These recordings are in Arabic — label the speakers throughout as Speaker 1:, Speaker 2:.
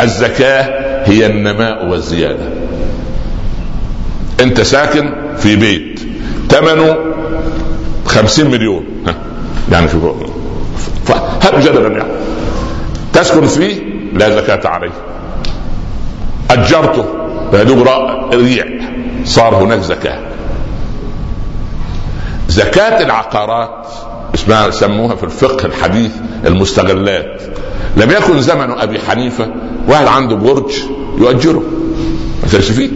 Speaker 1: الزكاة هي النماء والزيادة. انت ساكن في بيت ثمنه خمسين مليون. ها. يعني شوف هب جدلا يعني تسكن فيه لا زكاة عليه. أجرته فيدوب ريع. صار هناك زكاة. زكاة العقارات اسمها سموها في الفقه الحديث المستغلات. لم يكن زمن أبي حنيفة واحد عنده برج يؤجره. ما كانش فيه.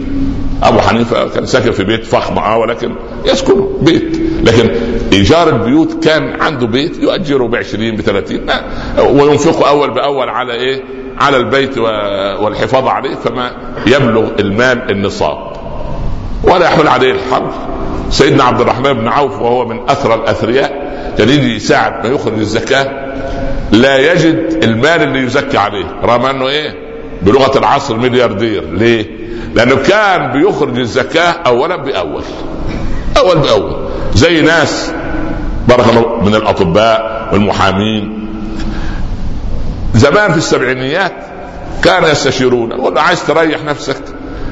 Speaker 1: أبو حنيفة كان ساكن في بيت فخم آه ولكن يسكن بيت. لكن إيجار البيوت كان عنده بيت يؤجره ب 20 ب 30 آه. وينفقه أول بأول على إيه؟ على البيت والحفاظ عليه فما يبلغ المال النصاب. ولا يحول عليه الحرب. سيدنا عبد الرحمن بن عوف وهو من اثرى الأثرياء كان يجي ساعة ما يخرج الزكاة. لا يجد المال اللي يزكي عليه. رغم انه إيه؟ بلغة العصر ملياردير. ليه؟ لأنه كان بيخرج الزكاة اولا بأول. أول بأول. زي ناس بارك الله من الأطباء والمحامين. زمان في السبعينيات كانوا يستشيرون. يقول عايز تريح نفسك.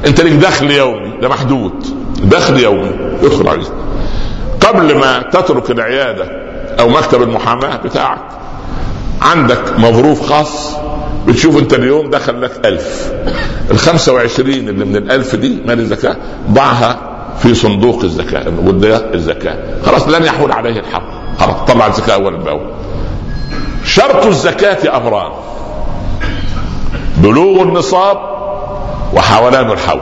Speaker 1: انت ليك دخل يومي. ده محدود. دخل يومي. يدخل عليه قبل ما تترك العيادة أو مكتب المحاماة بتاعك عندك مظروف خاص بتشوف انت اليوم دخل لك ألف. ال 25 اللي من الألف دي مال الزكاة ضعها في صندوق الزكاة وده الزكاة. خلاص لن يحول عليه الحق. خلاص طلع الزكاة أول بأول. شرط الزكاة أمران بلوغ النصاب وحولان الحول.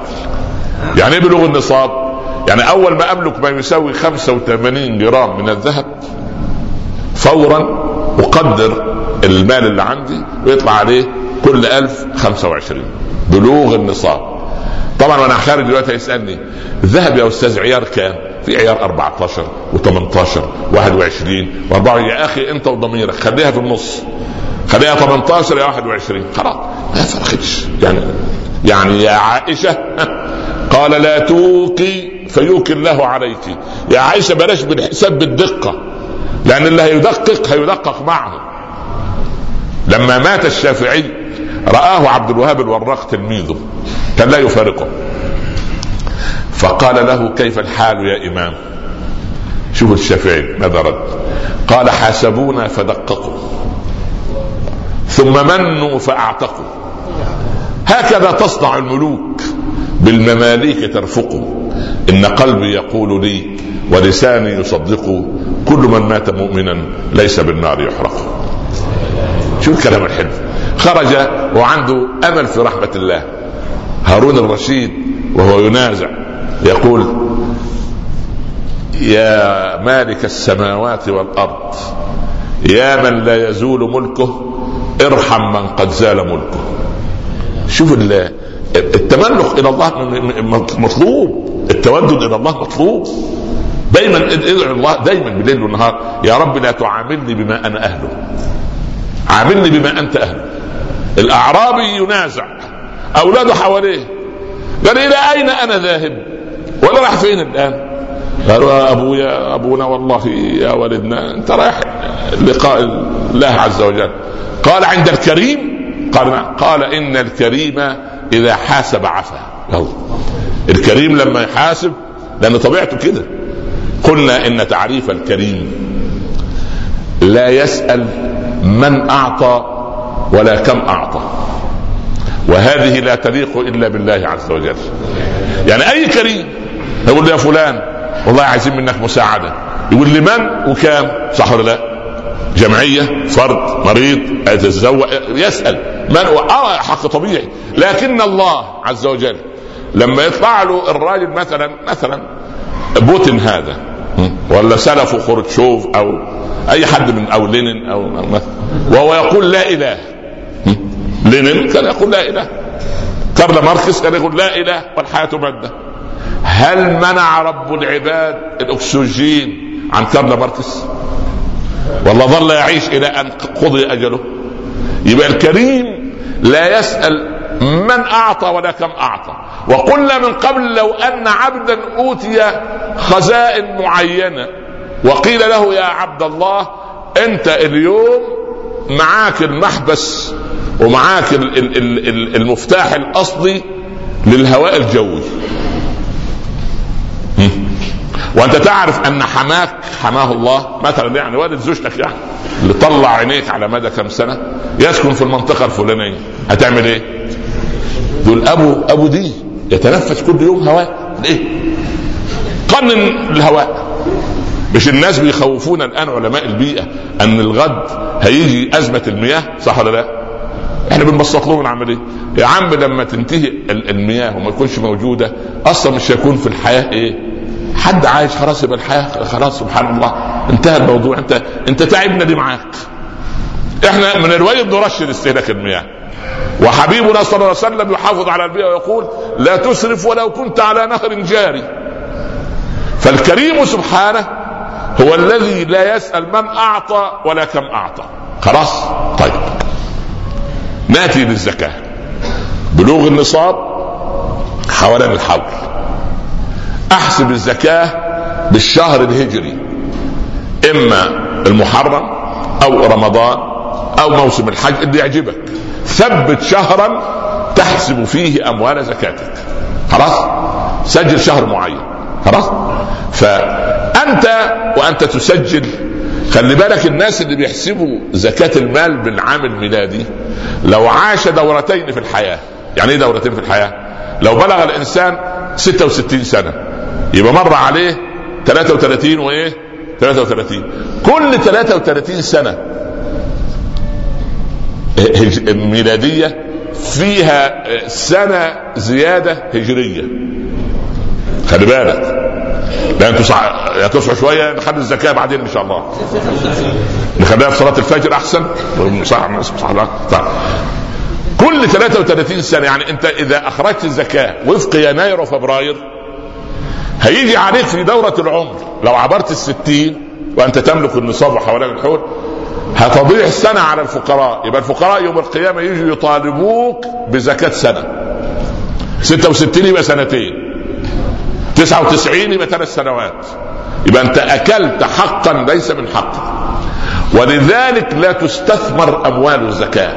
Speaker 1: يعني إيه بلوغ النصاب؟ يعني أول ما أملك ما يساوي 85 جرام من الذهب فورا أقدر المال اللي عندي ويطلع عليه كل ألف خمسة وعشرين. بلوغ النصاب. طبعا وأنا خارج دلوقتي يسالني الذهب يا أستاذ عيار كام؟ في عيار 14 و18 21 و4 يا أخي أنت وضميرك خليها في النص. خليها 18 يا 21 خلاص ما فرقتش. يعني يعني يا عائشة قال لا توقي فيوكي الله عليك. يا عائشة بلاش بالحساب بالدقة لأن اللي هيدقق هيدقق معه لما مات الشافعي رآه عبد الوهاب الوراق تلميذه كان لا يفارقه. فقال له كيف الحال يا إمام؟ شوف الشافعي ماذا رد. قال حاسبونا فدققوا. ثم منوا فأعتقوا. هكذا تصنع الملوك بالمماليك ترفق إن قلبي يقول لي ولساني يصدق. كل من مات مؤمنا ليس بالنار يحرق. شو الكلام الحلو؟ خرج وعنده أمل في رحمة الله. هارون الرشيد وهو ينازع يقول يا مالك السماوات والأرض يا من لا يزول ملكه ارحم من قد زال ملكه. شوف التملق إلى الله مطلوب. التودد إلى الله مطلوب. دايما ادعو الله دايما بالليل والنهار يا رب لا تعاملني بما أنا أهله. عاملني بما أنت اهله الأعرابي ينازع. أولاده حواليه. قال إلى أين أنا ذاهب؟ ولا راح فين الآن؟ قالوا يا أبويا أبونا والله يا والدنا أنت رايح لقاء الله عز وجل. قال عند الكريم؟ قال نعم. قال إن الكريم إذا حاسب عفا. يلا. الكريم لما يحاسب لأن طبيعته كده. قلنا إن تعريف الكريم لا يسأل من أعطى ولا كم أعطى. وهذه لا تليق إلا بالله عز وجل. يعني أي كريم يقول له يا فلان والله عايزين منك مساعدة. يقول لمن وكام؟ صح ولا لا؟ جمعية فرد مريض يتزوج يسأل. من؟ آه حق طبيعي. لكن الله عز وجل لما يطلع له الراجل مثلا مثلا بوتين هذا. ولا سلف خروتشوف أو أي حد من أو لينين أو وهو يقول لا إله. لينين كان يقول لا إله. كارل ماركس كان يقول لا إله والحياة مادة. هل منع رب العباد الأكسجين عن كارل ماركس؟ والله ظل يعيش إلى أن قضي أجله. يبقى الكريم لا يسأل من أعطى ولا كم أعطى. وقلنا من قبل لو أن عبدا أوتي خزائن معينة وقيل له يا عبد الله أنت اليوم معاك المحبس ومعاك المفتاح الأصلي للهواء الجوي. وأنت تعرف أن حماك حماه الله مثلا يعني والد زوجتك يعني اللي طلع عينيك على مدى كم سنة يسكن في المنطقة الفلانية. هتعمل إيه؟ يقول أبو أبو دي يتنفس كل يوم هواء. ليه؟ قنن الهواء. مش الناس بيخوفونا الآن علماء البيئة أن الغد هيجي أزمة المياه صح ولا لا؟ إحنا بنبسط لهم العملية. يا عم لما تنتهي المياه وما تكونش موجودة أصلا مش هيكون في الحياة إيه؟ حد عايش خلاص يبقى الحياة خلاص سبحان الله. انتهى الموضوع. أنت أنت تعبنا دي معاك. إحنا من الواجب نرشد استهلاك المياه. وحبيبنا صلى الله عليه وسلم يحافظ على البيئه ويقول لا تسرف ولو كنت على نهر جاري. فالكريم سبحانه هو الذي لا يسأل من أعطى ولا كم أعطى. خلاص؟ طيب. ناتي للزكاه بلوغ النصاب حوالين الحول أحسب الزكاة بالشهر الهجري. إما المحرم أو رمضان أو موسم الحج اللي يعجبك. ثبت شهرا تحسب فيه أموال زكاتك. خلاص؟ سجل شهر معين. خلاص؟ فأنت وأنت تسجل خلي بالك الناس اللي بيحسبوا زكاة المال بالعام الميلادي لو عاش دورتين في الحياة يعني إيه دورتين في الحياة؟ لو بلغ الإنسان 66 سنة يبقى مر عليه 33 وإيه؟ 33 كل 33 سنة ميلادية فيها سنة زيادة هجرية. خلي بالك. لا أنتوا صح... تصحوا شوية نخلي الزكاة بعدين إن شاء الله. نخليها في صلاة الفجر أحسن. صح صح, صح. كل 33 سنة يعني أنت إذا أخرجت الزكاة وفق يناير وفبراير هيجي عليك في دورة العمر. لو عبرت الستين وأنت تملك النصاب وحوالين الحول هتضيع السنة على الفقراء. يبقى الفقراء يوم القيامة يجوا يطالبوك بزكاة سنة. 66 يبقى سنتين. 99 يبقى ثلاث سنوات. يبقى أنت أكلت حقا ليس من حقك. ولذلك لا تستثمر أموال الزكاة.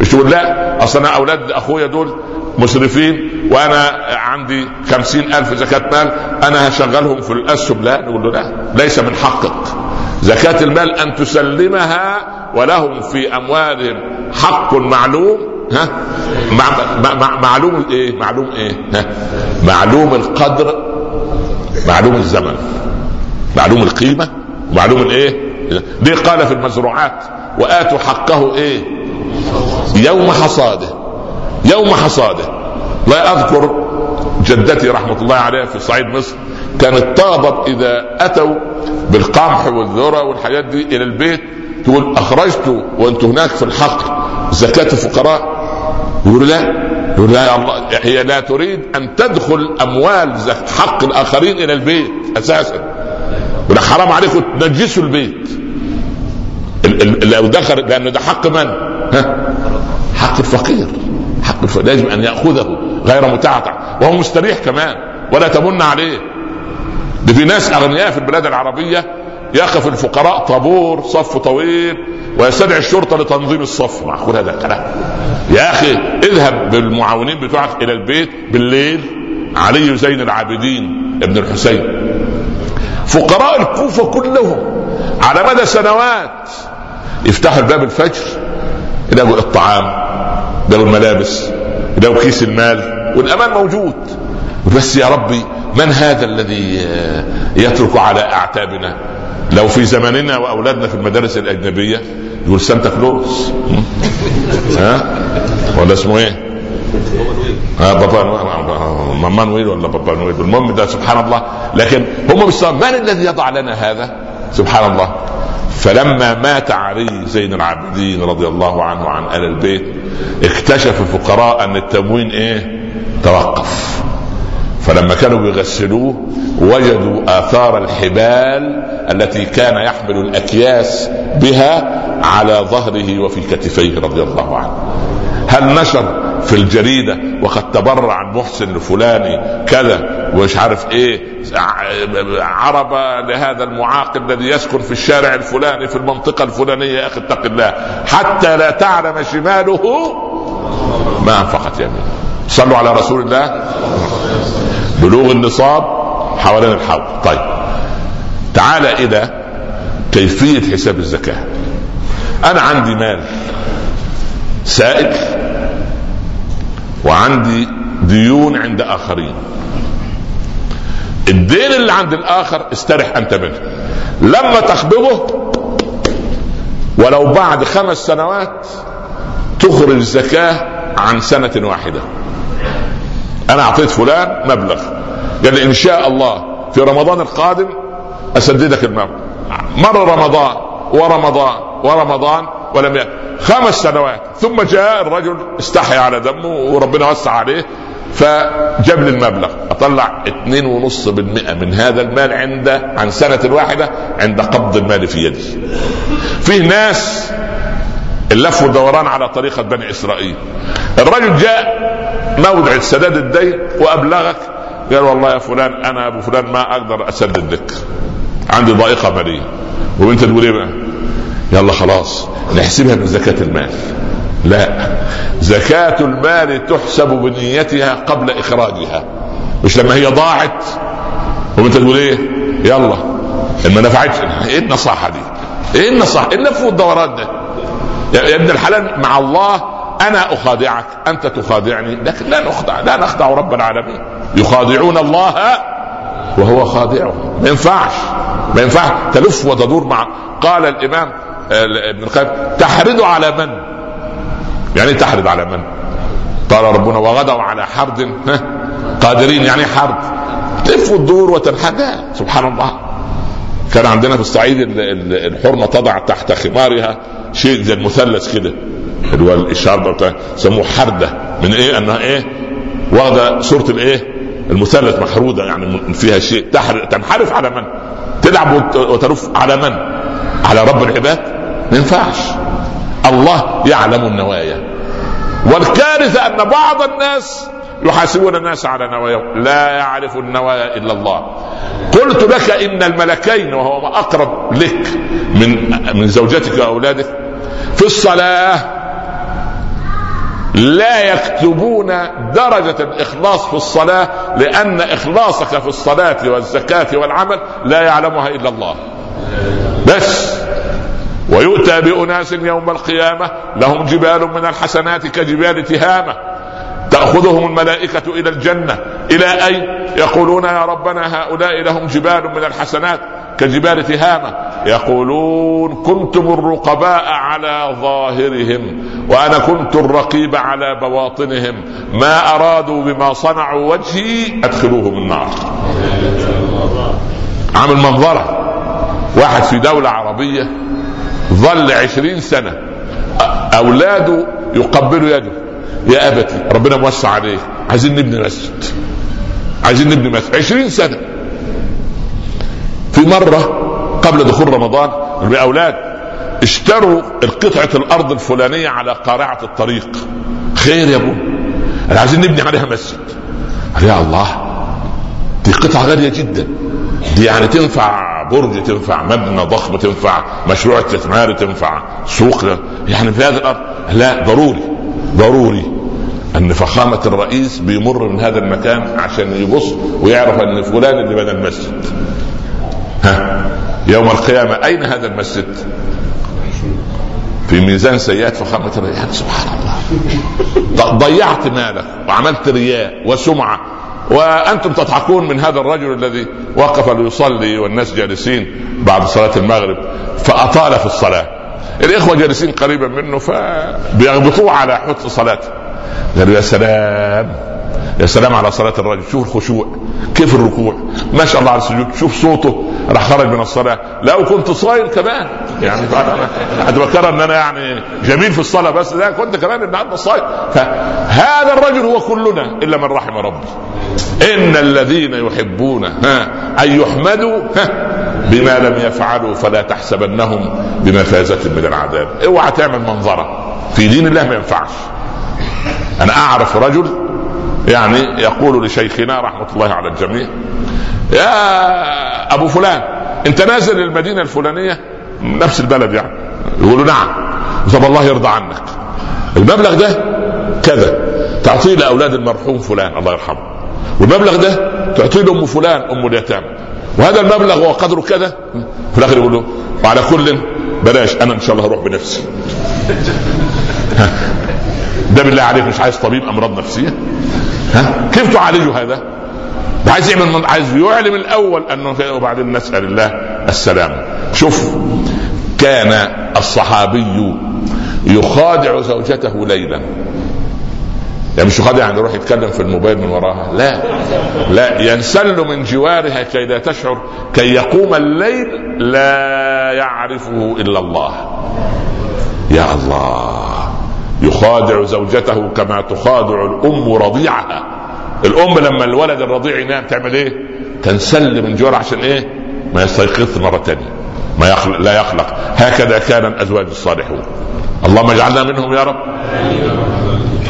Speaker 1: مش تقول لا أصل أنا أولاد أخويا دول مسرفين وأنا عندي خمسين ألف زكاة مال أنا هشغلهم في الأسهم. لا نقول له لا ليس من حقك. زكاة المال أن تسلمها ولهم في اموالهم حق معلوم ها؟ مع مع معلوم إيه؟ معلوم إيه؟ ها؟ معلوم القدر معلوم الزمن معلوم القيمة ومعلوم الإيه؟ ليه قال في المزروعات وآتوا حقه إيه؟ يوم حصاده يوم حصاده. لا أذكر جدتي رحمة الله عليها في صعيد مصر كانت تغضب إذا أتوا بالقمح والذرة والحاجات دي إلى البيت تقول اخرجت وانت هناك في الحقل زكاة الفقراء؟ يقول لا. يقول لا يا الله هي لا تريد أن تدخل أموال حق الآخرين إلى البيت أساسا. ولا حرام عليكم تنجسوا البيت. لو دخل لأن ده حق من؟ ها؟ حق الفقير. حق لازم أن يأخذه غير متعتع وهو مستريح كمان ولا تمن عليه. ده في ناس أغنياء في البلاد العربية يقف الفقراء طابور صف طويل ويستدعي الشرطة لتنظيم الصف. معقول هذا الكلام؟ يا أخي اذهب بالمعاونين بتوعك إلى البيت بالليل علي زين العابدين ابن الحسين. فقراء الكوفة كلهم على مدى سنوات يفتحوا الباب الفجر يلاقوا الطعام لو الملابس لو كيس المال والأمان موجود. بس يا ربي من هذا الذي يترك على أعتابنا؟ لو في زماننا وأولادنا في المدارس الأجنبية يقول سانتا كلوز. ها؟ ولا اسمه إيه؟ ها بابا ماما نويل ولا بابا نويل؟ المهم ده سبحان الله. لكن هم من الذي يضع لنا هذا؟ سبحان الله. فلما مات علي زين العابدين رضي الله عنه عن آل البيت اكتشف الفقراء أن التموين إيه؟ توقف. فلما كانوا بيغسلوه وجدوا آثار الحبال التي كان يحمل الأكياس بها على ظهره وفي كتفيه رضي الله عنه. هل نشر في الجريدة وقد تبرع المحسن الفلاني كذا ومش عارف إيه عرب لهذا المعاق الذي يسكن في الشارع الفلاني في المنطقة الفلانية يا أخي اتق الله. حتى لا تعلم شماله ما أنفقت يمينه. صلوا على رسول الله. بلوغ النصاب حوالين الحول طيب. تعال إلى كيفية حساب الزكاة. أنا عندي مال سائل وعندي ديون عند آخرين. الدين اللي عند الآخر استرح أنت منه. لما تقبضه ولو بعد خمس سنوات تخرج زكاه عن سنة واحدة. أنا أعطيت فلان مبلغ. قال لي إن شاء الله في رمضان القادم أسددك المبلغ. مر رمضان ورمضان ورمضان ولم يأت. خمس سنوات. ثم جاء الرجل استحيا على دمه وربنا وسع عليه فجاب لي المبلغ. أطلع 2.5% من هذا المال عند عن سنة واحدة عند قبض المال في يدي. فيه ناس اللف والدوران على طريقة بني إسرائيل. الرجل جاء موضع سداد الدين وأبلغك قال والله يا فلان أنا أبو فلان ما أقدر أسدد لك. عندي ضائقة مالية. وأنت تقول إيه بقى؟ يلا خلاص نحسبها من زكاه المال. لا زكاة المال تحسب بنيتها قبل إخراجها مش لما هي ضاعت وأنت تقول إيه يلا ما نفعتش إيه النصاحة دي إيه النصاحة إيه اللف والدوران ده يا ابن الحلال مع الله أنا أخادعك أنت تخادعني لكن لا نخدع لا نخدع رب العالمين. يخادعون الله وهو خادعهم. ما ينفعش ما ينفعش. تلف وتدور مع قال الإمام ابن القيم تحرد على من؟ يعني تحرد على من؟ قال ربنا وغدوا على حرد. قادرين يعني حرد. تلف وتدور وتنحدى. سبحان الله. كان عندنا في الصعيد الحرمة تضع تحت خمارها شيء زي المثلث كده. اللي هو الشارب بتاع يسموه حردة. من إيه؟ أنها إيه؟ واخدة صورة الإيه؟ المثلث محرودة يعني فيها شيء. تنحرف على من؟ تلعب وتلف على من؟ على رب العباد؟ ما ينفعش. الله يعلم النوايا. والكارثة أن بعض الناس يحاسبون الناس على نواياهم لا يعرف النوايا إلا الله. قلت لك إن الملكين وهو ما أقرب لك من من زوجتك وأولادك في الصلاة لا يكتبون درجة الإخلاص في الصلاة لأن إخلاصك في الصلاة والزكاة والعمل لا يعلمها إلا الله. بس. ويؤتى بأناس يوم القيامة لهم جبال من الحسنات كجبال تهامة. تأخذهم الملائكة إلى الجنة. إلى أين يقولون يا ربنا هؤلاء لهم جبال من الحسنات كجبال تهامة. يقولون كنتم الرقباء على ظاهرهم وأنا كنت الرقيب على بواطنهم. ما أرادوا بما صنعوا وجهي أدخلوهم النار. عامل منظرة. واحد في دولة عربية ظل عشرين سنة. أولاده يقبلوا يده. يا أبتي ربنا موسع عليه عايزين نبني مسجد. عايزين نبني مسجد. عشرين سنة. في مرة قبل دخول رمضان الأولاد اشتروا القطعة الأرض الفلانية على قارعة الطريق. خير يا أبو أنا عايزين نبني عليها مسجد. يا الله دي قطعة غالية جدا. دي يعني تنفع برج تنفع مبنى ضخم تنفع مشروع استثماري تنفع سوق. يعني في هذا الأرض لا ضروري ضروري أن فخامة الرئيس بيمر من هذا المكان عشان يبص ويعرف أن فلان اللي بنى المسجد. ها؟ يوم القيامة. أين هذا المسجد؟ في ميزان سيئات فخامه الرئيس يعني سبحان الله. ضيعت مالك وعملت رياء وسمعة. وأنتم تضحكون من هذا الرجل الذي وقف ليصلي والناس جالسين بعد صلاة المغرب فأطال في الصلاة. الإخوة جالسين قريبا منه فبيغبطوه على حسن صلاته. قالوا يا سلام. يا سلام على صلاة الرجل. شوف الخشوع كيف الركوع؟ ما شاء الله على السجود. شوف صوته راح خرج من الصلاة. لا وكنت صايم كمان. يعني أتذكر أن أنا يعني جميل في الصلاة بس لا كنت كمان عبد صايم فهذا الرجل هو كلنا إلا من رحم ربي. إن الذين يحبون ها أن يحمدوا ها بما لم يفعلوا فلا تحسبنهم بمفازة من العذاب. اوعى تعمل منظرة. في دين الله ما ينفعش. أنا أعرف رجل يعني يقول لشيخنا رحمة الله على الجميع يا أبو فلان أنت نازل المدينة الفلانية؟ نفس البلد يعني. يقولوا نعم. طب الله يرضى عنك. المبلغ ده كذا. تعطيه لأولاد المرحوم فلان الله يرحمه. والمبلغ ده تعطيه لأم فلان أم اليتامى. وهذا المبلغ هو قدره كذا. في الآخر يقول له وعلى كل بلاش أنا إن شاء الله هروح بنفسي. ده بالله عليك مش عايز طبيب أمراض نفسية. ها؟ كيف تعالجوا هذا؟ عايز يعمل عايز يعلم الأول أنه وبعدين نسأل الله السلامة. شوف كان الصحابي يخادع زوجته ليلا. يعني مش يخادع يعني يروح يتكلم في الموبايل من وراها لا. لا ينسل من جوارها كي لا تشعر كي يقوم الليل لا يعرفه إلا الله. يا الله. يخادع زوجته كما تخادع الأم رضيعها. الأم لما الولد الرضيع ينام تعمل إيه؟ تنسل من جوار عشان إيه؟ ما يستيقظ مرة ثانية ما يخلق لا يخلق. هكذا كان الأزواج الصالحون. اللهم اجعلنا منهم يا رب.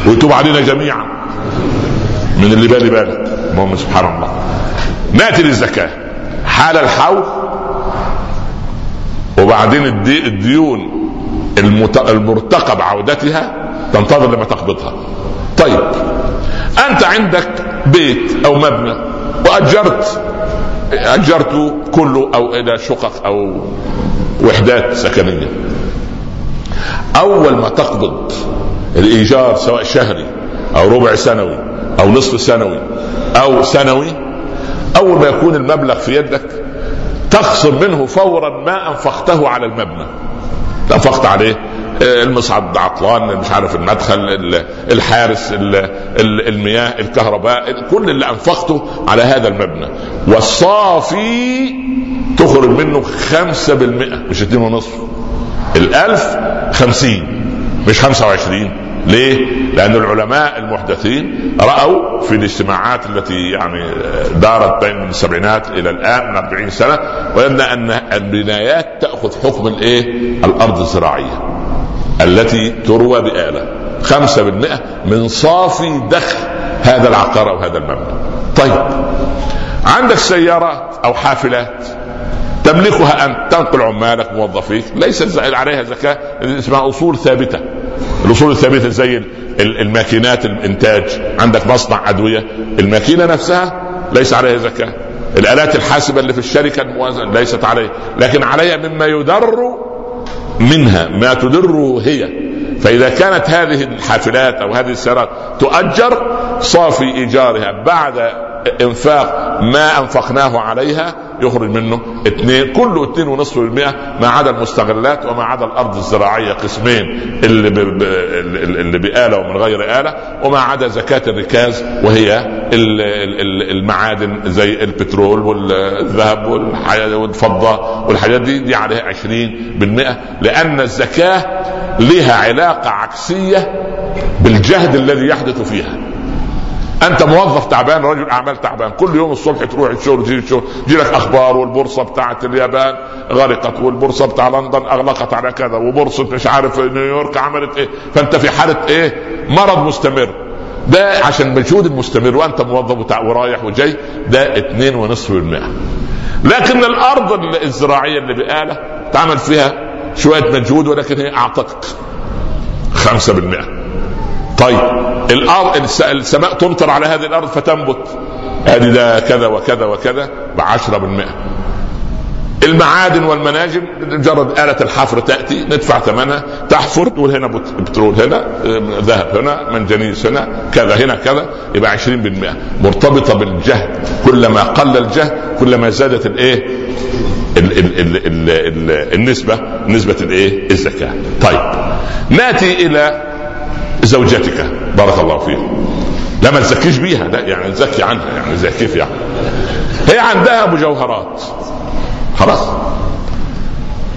Speaker 1: ويتوب علينا جميعا. من اللي بالي بالك. المهم سبحان الله. نأتي للزكاة. حال الحول وبعدين الديون المرتقب عودتها. تنتظر لما تقبضها. طيب أنت عندك بيت أو مبنى وأجرت اجرته كله أو إلى شقق أو وحدات سكنية. أول ما تقبض الإيجار سواء شهري أو ربع سنوي أو نصف سنوي أو سنوي أول ما يكون المبلغ في يدك تخصم منه فورا ما أنفقته على المبنى. أنفقت عليه المصعد عطلان مش عارف المدخل الحارس المياه الكهرباء كل اللي أنفقته على هذا المبنى والصافي تخرج منه خمسة بالمئة مش اتنين ونصف الألف خمسين مش خمسة وعشرين ليه؟ لأن العلماء المحدثين رأوا في الاجتماعات التي يعني دارت بين السبعينات إلى الآن من 40 سنة وجدنا أن البنايات تأخذ حكم الإيه؟ الأرض الزراعية التي تروى بآلة. خمسة بالمئة من صافي دخل هذا العقار أو هذا المبنى. طيب. عندك سيارات أو حافلات تملكها أنت تنقل عمالك موظفيك ليس عليها زكاة اسمها أصول ثابتة. الأصول الثابتة زي الماكينات الإنتاج. عندك مصنع أدوية. الماكينة نفسها ليس عليها زكاة. الآلات الحاسبة اللي في الشركة الموازنة ليست عليها. لكن عليها مما يدر منها ما تدره هي. فإذا كانت هذه الحافلات أو هذه السيارات تؤجر صافي إيجارها بعد إنفاق ما أنفقناه عليها يخرج منه اثنين كله اثنين ونصف بالمئة ما عدا المستغلات وما عدا الأرض الزراعية قسمين اللي ب... اللي بآلة ومن غير آلة وما عدا زكاة الركاز وهي المعادن زي البترول والذهب والفضة والحاجات دي دي عليها 20% لأن الزكاة لها علاقة عكسية بالجهد الذي يحدث فيها. أنت موظف تعبان رجل أعمال تعبان. كل يوم الصبح تروح الشغل تجي الشغل لك أخبار والبورصة بتاعت اليابان غرقت والبورصة بتاع لندن أغلقت على كذا وبورصة مش عارف نيويورك عملت إيه. فأنت في حالة إيه؟ مرض مستمر. ده عشان المجهود المستمر وأنت موظف ورايح وجاي ده اتنين ونصف بالمئة. لكن الأرض الزراعيه اللي بآلة تعمل فيها شوية مجهود ولكن هي أعطتك خمسة بالمئة. طيب الأرض السماء تمطر على هذه الأرض فتنبت. هذه ده كذا وكذا وكذا بعشرة بالمئة المعادن والمناجم مجرد آلة الحفر تأتي ندفع ثمنها. تحفر تقول هنا بترول هنا ذهب هنا منجنيز هنا كذا هنا كذا. يبقى 20% مرتبطة بالجهد. كلما قل الجهد كلما زادت الإيه؟ ال ال ال ال ال النسبة نسبة الإيه؟ الزكاة. طيب. نأتي إلى زوجتك. بارك الله فيك. لا ما تزكيش بيها. لا يعني تزكي عنها يعني زي كيف يعني. هي عندها مجوهرات. خلاص.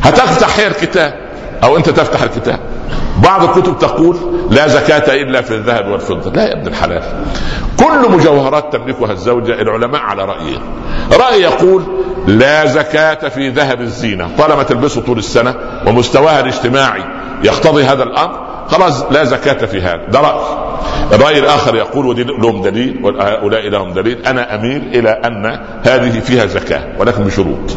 Speaker 1: هتفتح هي الكتاب أو أنت تفتح الكتاب. بعض الكتب تقول لا زكاة إلا في الذهب والفضة. لا يا ابن الحلال. كل مجوهرات تملكها الزوجة العلماء على رأيين رأي يقول لا زكاة في ذهب الزينة. طالما تلبسه طول السنة ومستواها الاجتماعي يقتضي هذا الأمر خلاص لا زكاة في هذا. ده رأي. الرأي الآخر يقول ودي لهم دليل وهؤلاء لهم دليل. أنا أميل إلى أن هذه فيها زكاة ولكن بشروط.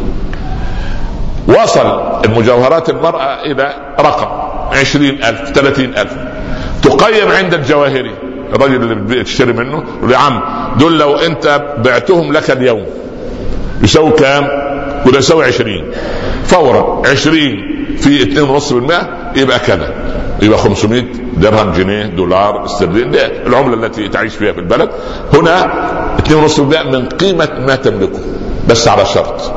Speaker 1: وصل المجوهرات المرأة إلى رقم عشرين ألف ثلاثين ألف. تقيم عند الجواهري. الرجل اللي بتشتري منه يقول يا عم دول لو أنت بعتهم لك اليوم يساوي كام؟ يقول يساوي 20 فورا 20 في 2.5% يبقى كذا. يبقى 500 درهم جنيه دولار استرليني العملة التي تعيش فيها في البلد. هنا 2.5% من قيمة ما تملكه بس على شرط.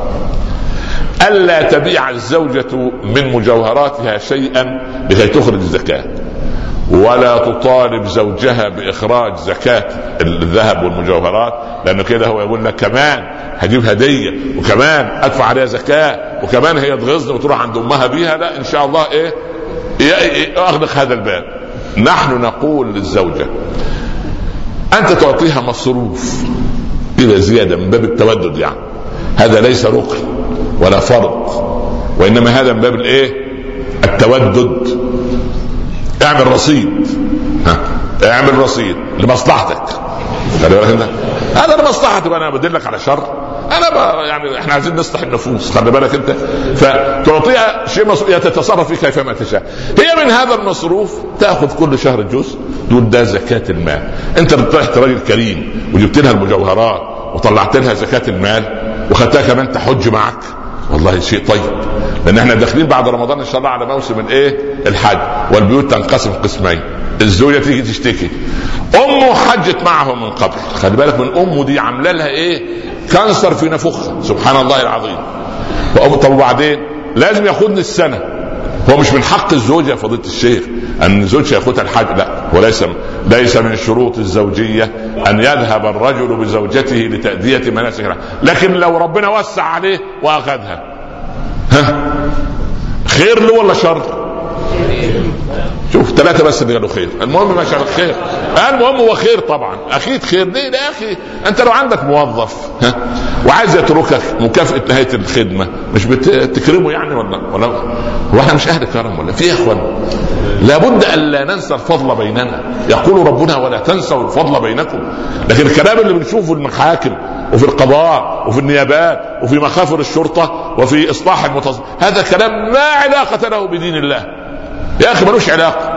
Speaker 1: ألا تبيع الزوجة من مجوهراتها شيئا لكي تخرج الزكاة ولا تطالب زوجها بإخراج زكاة الذهب والمجوهرات لأنه كده هو يقول لك كمان هجيب هدية وكمان أدفع عليها زكاة وكمان هي تغزني وتروح عند أمها بيها لا إن شاء الله إيه؟ أغلق هذا الباب. نحن نقول للزوجة أنت تعطيها مصروف إلى زيادة من باب التودد يعني. هذا ليس ركن ولا فرض وإنما هذا من باب الإيه؟ التودد. اعمل رصيد. ها؟ اعمل رصيد لمصلحتك. هذا لمصلحتك وأنا بدلك على شر. أنا يعني إحنا عايزين نصلح النفوس خلي بالك أنت. فتعطيها شيء مصروف تتصرف فيه كيفما تشاء. هي من هذا المصروف تأخذ كل شهر جزء تقول ده زكاة المال. أنت رحت راجل كريم وجبت لها المجوهرات وطلعت لها زكاة المال وخدتها كمان تحج معك. والله شيء طيب. لأن إحنا داخلين بعد رمضان إن شاء الله على موسم الإيه؟ الحج. والبيوت تنقسم قسمين. الزوجة تيجي تشتكي. امه حجت معه من قبل. خلي بالك من أمه دي عاملة لها إيه؟ كانسر في نفخها سبحان الله العظيم. طب وبعدين؟ لازم ياخدني السنة. هو مش من حق الزوجة يا فضيلة الشيخ أن زوجها ياخدها الحج. لا. وليس ليس من شروط الزوجية أن يذهب الرجل بزوجته لتأدية مناسك لكن لو ربنا وسع عليه وأخذها. ها؟ خير له ولا شر؟ شوف ثلاثة بس اللي قالوا خير، المهم ما شاء خير. المهم هو خير طبعا، أكيد خير ليه يا أخي؟ أنت لو عندك موظف ها وعايز يتركك مكافأة نهاية الخدمة مش بتكرمه يعني ولا ولا هو إحنا مش أهل كرم ولا في يا إخوان؟ لابد أن لا ننسى الفضل بيننا، يقول ربنا ولا تنسوا الفضل بينكم، لكن الكلام اللي بنشوفه المحاكم وفي القضاء وفي النيابات وفي مخافر الشرطة وفي إصلاح المتصل هذا كلام ما علاقة له بدين الله يا أخي ملوش علاقة.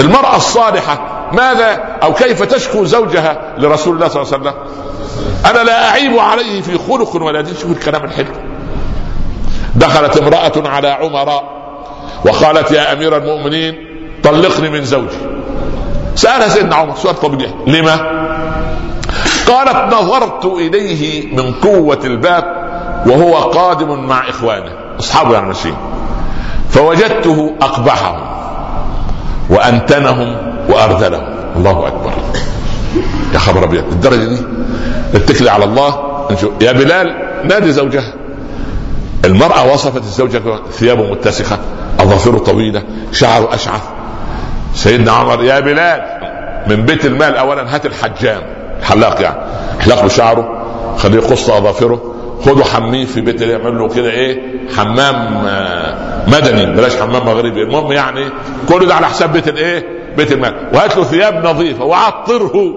Speaker 1: المرأة الصالحة ماذا أو كيف تشكو زوجها لرسول الله صلى الله عليه وسلم؟ أنا لا أعيب عليه في خلق ولا دين. شوف الكلام الحلو. دخلت امرأة على عمر وقالت يا أمير المؤمنين طلقني من زوجي. سألها سيدنا عمر سؤال طبيعي لما؟ قالت نظرت إليه من قوة الباب وهو قادم مع إخوانه. أصحابه يعني ماشيين فوجدته أقبحهم وأنتنهم واردلهم الله أكبر. يا خبر أبيض. الدرجة دي اتكلي على الله. يا بلال نادي زوجها. المرأة وصفت الزوجة ثيابه متسخة. أظافره طويلة شعره أشعث. سيدنا عمر يا بلال من بيت المال أولا هات الحجام. الحلاق يعني. احلق له شعره خليه يقص أظافره. خدوا حميه في بيت يعمل له كده إيه؟ حمام آه، مدني. بلاش حمام مغربي. المهم يعني كل ده على حساب بيت الايه؟ بيت المال. وهات له ثياب نظيفة وعطره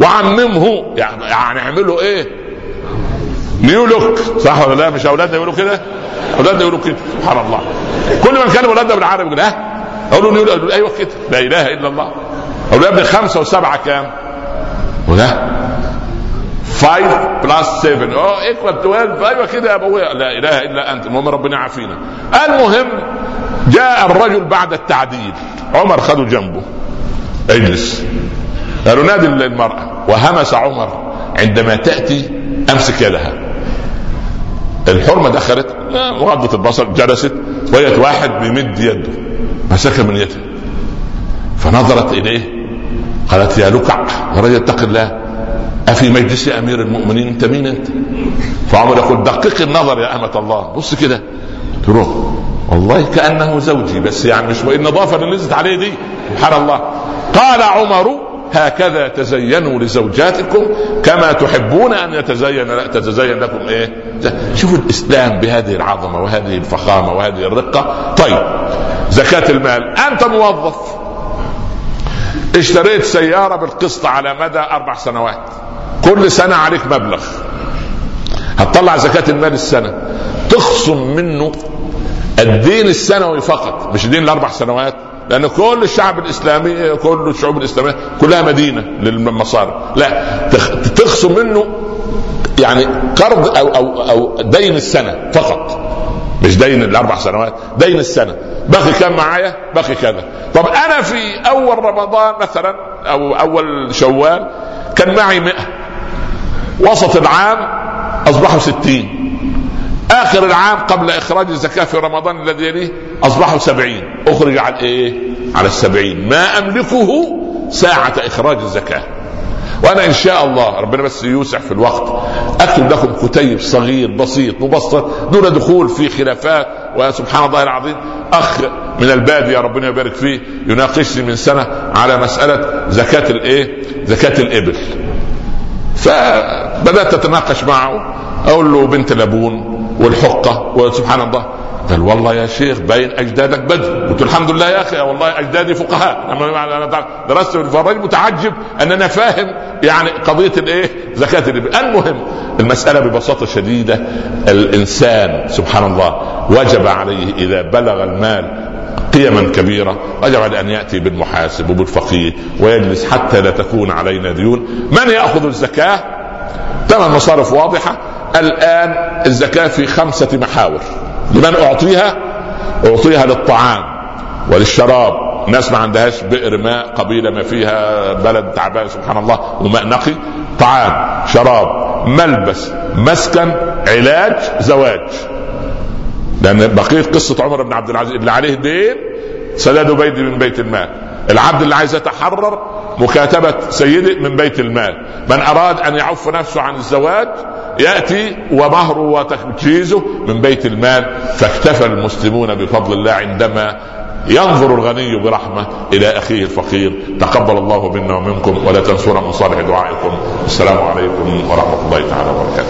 Speaker 1: وعممه. يعني يعني اعملوا إيه؟ new look صح ولا لا؟ مش أولادنا يقولوا كده؟ أولادنا يقولوا كده. سبحان الله. كل ما نكلم أولادنا بالعربي يقول ها؟ أقول له أيوه كده. لا إله إلا الله. أقول له يا ابني خمسة وسبعة كام؟ ولا 5 plus 7 آه equal 12 أيوه كده يا أبويا. لا إله إلا أنت. المهم ربنا يعافينا. المهم جاء الرجل بعد التعديل. عمر خده جنبه. اجلس. قالوا نادي المرأة. وهمس عمر عندما تأتي أمسك يدها. الحرمة دخلت. مغضة البصر جلست. وجدت واحد بيمد يده. مسكها من يده. فنظرت إليه. قالت يا لكع يا رجل اتق الله. أفي مجلس أمير المؤمنين أنت مين أنت؟ فعمر يقول دقق النظر يا أمة الله. بص كده. تروح. والله كأنه زوجي بس يعني مش النظافة اللي نزلت عليه دي. سبحان الله. قال عمر هكذا تزينوا لزوجاتكم كما تحبون أن يتزين تتزين لكم إيه؟ شوفوا الإسلام بهذه العظمة وهذه الفخامة وهذه الرقة، طيب. زكاة المال. أنت موظف. اشتريت سيارة بالقسط على مدى أربع سنوات. كل سنة عليك مبلغ. هتطلع زكاة المال السنة. تخصم منه الدين السنوي فقط مش دين الأربع سنوات لأن كل الشعب الإسلامي كل الشعوب الإسلامية كلها مدينة للمصارف لا تخصم منه يعني قرض أو أو أو دين السنة فقط مش دين الأربع سنوات دين السنة. بقي كم معايا؟ بقي كذا. طب أنا في أول رمضان مثلا أو أول شوال كان معي مئة. وسط العام أصبحوا ستين. آخر العام قبل إخراج الزكاة في رمضان الذي يليه أصبحوا سبعين. أخرج على إيه على السبعين. ما أملكه ساعة إخراج الزكاة. وأنا إن شاء الله ربنا بس يوسع في الوقت أكتب لكم كتيب صغير بسيط مبسط دون دخول في خلافات وسبحان الله العظيم أخ من الباديه ربنا يبارك فيه يناقشني من سنة على مسألة زكاة الإيه؟ زكاة الإبل. فبدأت أتناقش معه. أقول له بنت لبون والحقة وسبحان الله. قال والله يا شيخ باين أجدادك بدر. قلت الحمد لله يا أخي. والله أجدادي فقهاء. أنا درست. الفراج متعجب أن أنا فاهم يعني قضية الإيه؟ زكاة الإبل. المهم المسألة ببساطة شديدة. الإنسان سبحان الله وجب عليه إذا بلغ المال قيما كبيره عليه أن يأتي بالمحاسب وبالفقيه ويجلس حتى لا تكون علينا ديون. من يأخذ الزكاة؟ ثمان مصارف واضحة. الآن الزكاة في خمسة محاور. لمن أعطيها؟ أعطيها للطعام وللشراب. ناس ما عندهاش بئر ماء قبيلة ما فيها بلد تعبان سبحان الله وماء نقي. طعام شراب ملبس مسكن علاج زواج. لأن بقية قصة عمر بن عبد العزيز اللي عليه دين سداد بيدي من بيت المال. العبد اللي عايز يتحرر مكاتبة سيده من بيت المال. من أراد أن يعف نفسه عن الزواج يأتي ومهره وتجهيزه من بيت المال. فاكتفى المسلمون بفضل الله عندما ينظر الغني برحمة إلى أخيه الفقير. تقبل الله منا ومنكم ولا تنسونا من صالح دعائكم. السلام عليكم ورحمة الله تعالى وبركاته.